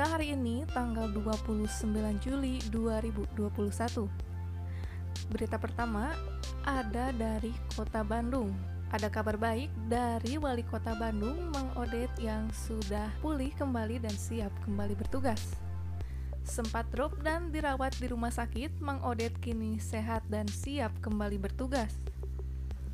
berita hari ini tanggal 29 Juli 2021. Berita pertama ada dari Kota Bandung. Ada kabar baik dari Wali Kota Bandung, Mang Odet yang sudah pulih kembali dan siap kembali bertugas. Sempat drop dan dirawat di rumah sakit, Mang Odet kini sehat dan siap kembali bertugas.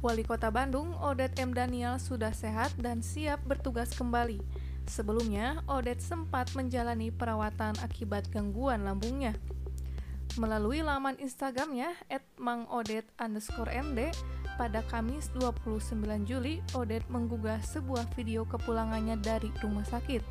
Wali Kota Bandung, Odet M. Daniel sudah sehat dan siap bertugas kembali. Sebelumnya, Odet sempat menjalani perawatan akibat gangguan lambungnya. Melalui laman Instagramnya, @mangodet underscore md, pada Kamis 29 Juli, Odet menggugah sebuah video kepulangannya dari rumah sakit.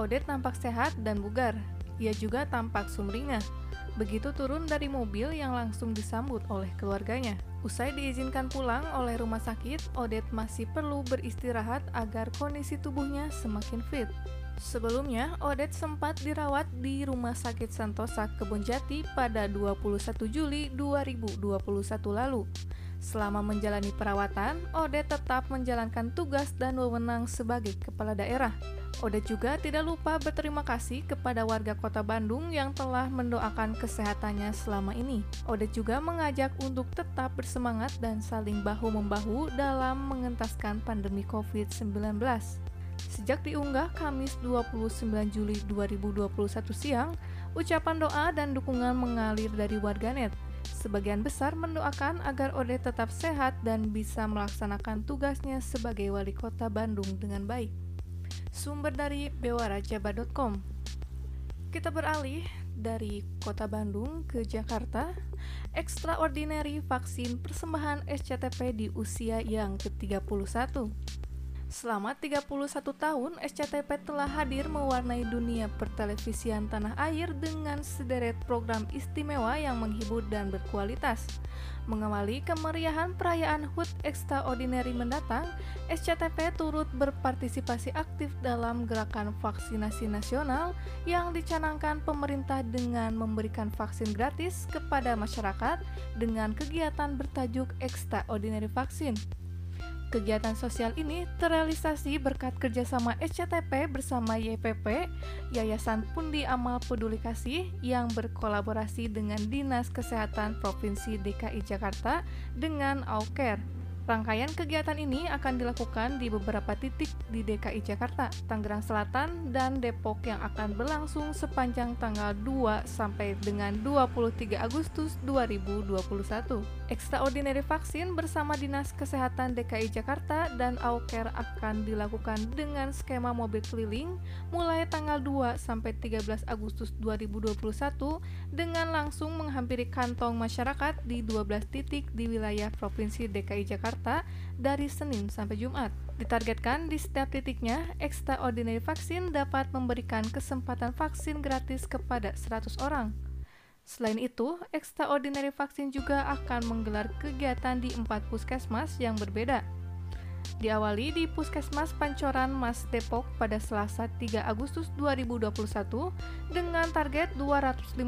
Odet nampak sehat dan bugar. Ia juga tampak sumringah. Begitu turun dari mobil yang langsung disambut oleh keluarganya. Usai diizinkan pulang oleh rumah sakit, Odet masih perlu beristirahat agar kondisi tubuhnya semakin fit. Sebelumnya, Odet sempat dirawat di Rumah Sakit Santosa Kebonjati pada 21 Juli 2021 lalu. Selama menjalani perawatan, Odet tetap menjalankan tugas dan wewenang sebagai kepala daerah. Odet juga tidak lupa berterima kasih kepada warga kota Bandung yang telah mendoakan kesehatannya selama ini. Odet juga mengajak untuk tetap bersemangat dan saling bahu-membahu dalam mengentaskan pandemi COVID-19. Sejak diunggah Kamis 29 Juli 2021 siang, ucapan doa dan dukungan mengalir dari warganet. Sebagian besar mendoakan agar Ode tetap sehat dan bisa melaksanakan tugasnya sebagai wali kota Bandung dengan baik. Sumber dari bewarajaba.com Kita beralih dari kota Bandung ke Jakarta. Extraordinary vaksin persembahan SCTP di usia yang ke-31. Selama 31 tahun, SCTP telah hadir mewarnai dunia pertelevisian tanah air dengan sederet program istimewa yang menghibur dan berkualitas. Mengawali kemeriahan perayaan HUT Extraordinary mendatang, SCTP turut berpartisipasi aktif dalam gerakan vaksinasi nasional yang dicanangkan pemerintah dengan memberikan vaksin gratis kepada masyarakat dengan kegiatan bertajuk Extraordinary Vaksin. Kegiatan sosial ini terrealisasi berkat kerjasama SCTP bersama YPP, Yayasan Pundi Amal Peduli Kasih, yang berkolaborasi dengan Dinas Kesehatan Provinsi DKI Jakarta dengan Auker. Rangkaian kegiatan ini akan dilakukan di beberapa titik di DKI Jakarta, Tangerang Selatan, dan Depok yang akan berlangsung sepanjang tanggal 2 sampai dengan 23 Agustus 2021. Extraordinary vaksin bersama Dinas Kesehatan DKI Jakarta dan Auker akan dilakukan dengan skema mobil keliling mulai tanggal 2 sampai 13 Agustus 2021 dengan langsung menghampiri kantong masyarakat di 12 titik di wilayah Provinsi DKI Jakarta Jakarta dari Senin sampai Jumat. Ditargetkan di setiap titiknya, Extraordinary Vaksin dapat memberikan kesempatan vaksin gratis kepada 100 orang. Selain itu, Extraordinary Vaksin juga akan menggelar kegiatan di empat puskesmas yang berbeda, Diawali di Puskesmas Pancoran Mas Depok pada Selasa 3 Agustus 2021 dengan target 250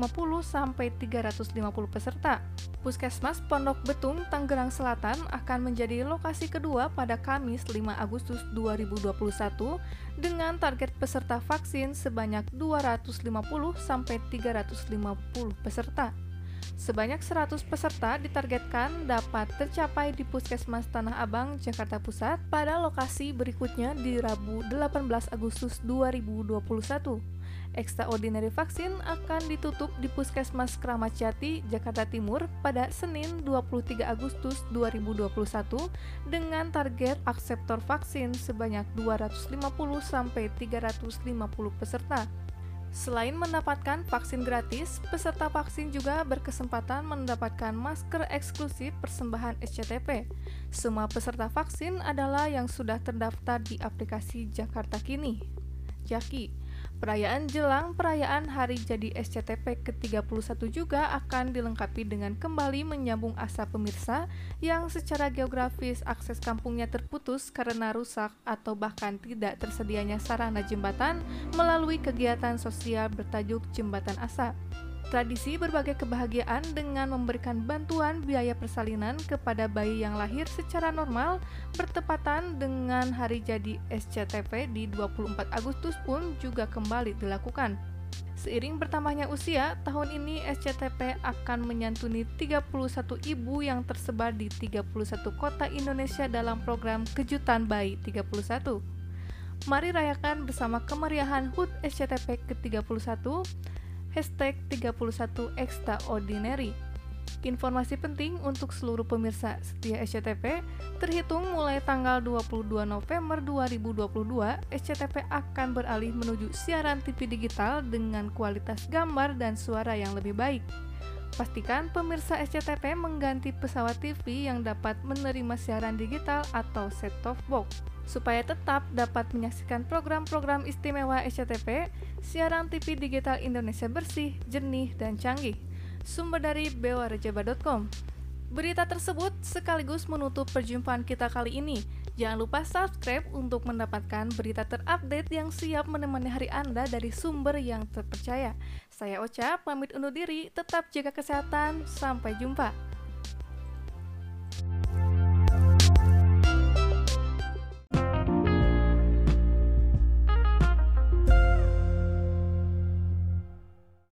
sampai 350 peserta. Puskesmas Pondok Betung Tangerang Selatan akan menjadi lokasi kedua pada Kamis 5 Agustus 2021 dengan target peserta vaksin sebanyak 250 sampai 350 peserta. Sebanyak 100 peserta ditargetkan dapat tercapai di Puskesmas Tanah Abang, Jakarta Pusat pada lokasi berikutnya di Rabu 18 Agustus 2021. Extraordinary vaksin akan ditutup di Puskesmas Keramat Jati, Jakarta Timur pada Senin 23 Agustus 2021 dengan target akseptor vaksin sebanyak 250 sampai 350 peserta. Selain mendapatkan vaksin gratis, peserta vaksin juga berkesempatan mendapatkan masker eksklusif persembahan SCTP. Semua peserta vaksin adalah yang sudah terdaftar di aplikasi Jakarta Kini. Jaki, Perayaan jelang perayaan hari jadi SCTP ke-31 juga akan dilengkapi dengan kembali menyambung asa pemirsa yang secara geografis akses kampungnya terputus karena rusak atau bahkan tidak tersedianya sarana jembatan melalui kegiatan sosial bertajuk Jembatan Asa. Tradisi berbagai kebahagiaan dengan memberikan bantuan biaya persalinan kepada bayi yang lahir secara normal bertepatan dengan hari jadi SCTV di 24 Agustus pun juga kembali dilakukan. Seiring bertambahnya usia, tahun ini SCTP akan menyantuni 31 ibu yang tersebar di 31 kota Indonesia dalam program Kejutan Bayi 31. Mari rayakan bersama kemeriahan HUT SCTP ke-31, hashtag 31 Extraordinary. Informasi penting untuk seluruh pemirsa setia SCTP, terhitung mulai tanggal 22 November 2022, SCTP akan beralih menuju siaran TV digital dengan kualitas gambar dan suara yang lebih baik. Pastikan pemirsa SCTP mengganti pesawat TV yang dapat menerima siaran digital atau set-top box. Supaya tetap dapat menyaksikan program-program istimewa SCTP, siaran TV digital Indonesia bersih, jernih, dan canggih sumber dari bewarejaba.com. Berita tersebut sekaligus menutup perjumpaan kita kali ini. Jangan lupa subscribe untuk mendapatkan berita terupdate yang siap menemani hari Anda dari sumber yang terpercaya. Saya Ocha, pamit undur diri, tetap jaga kesehatan, sampai jumpa.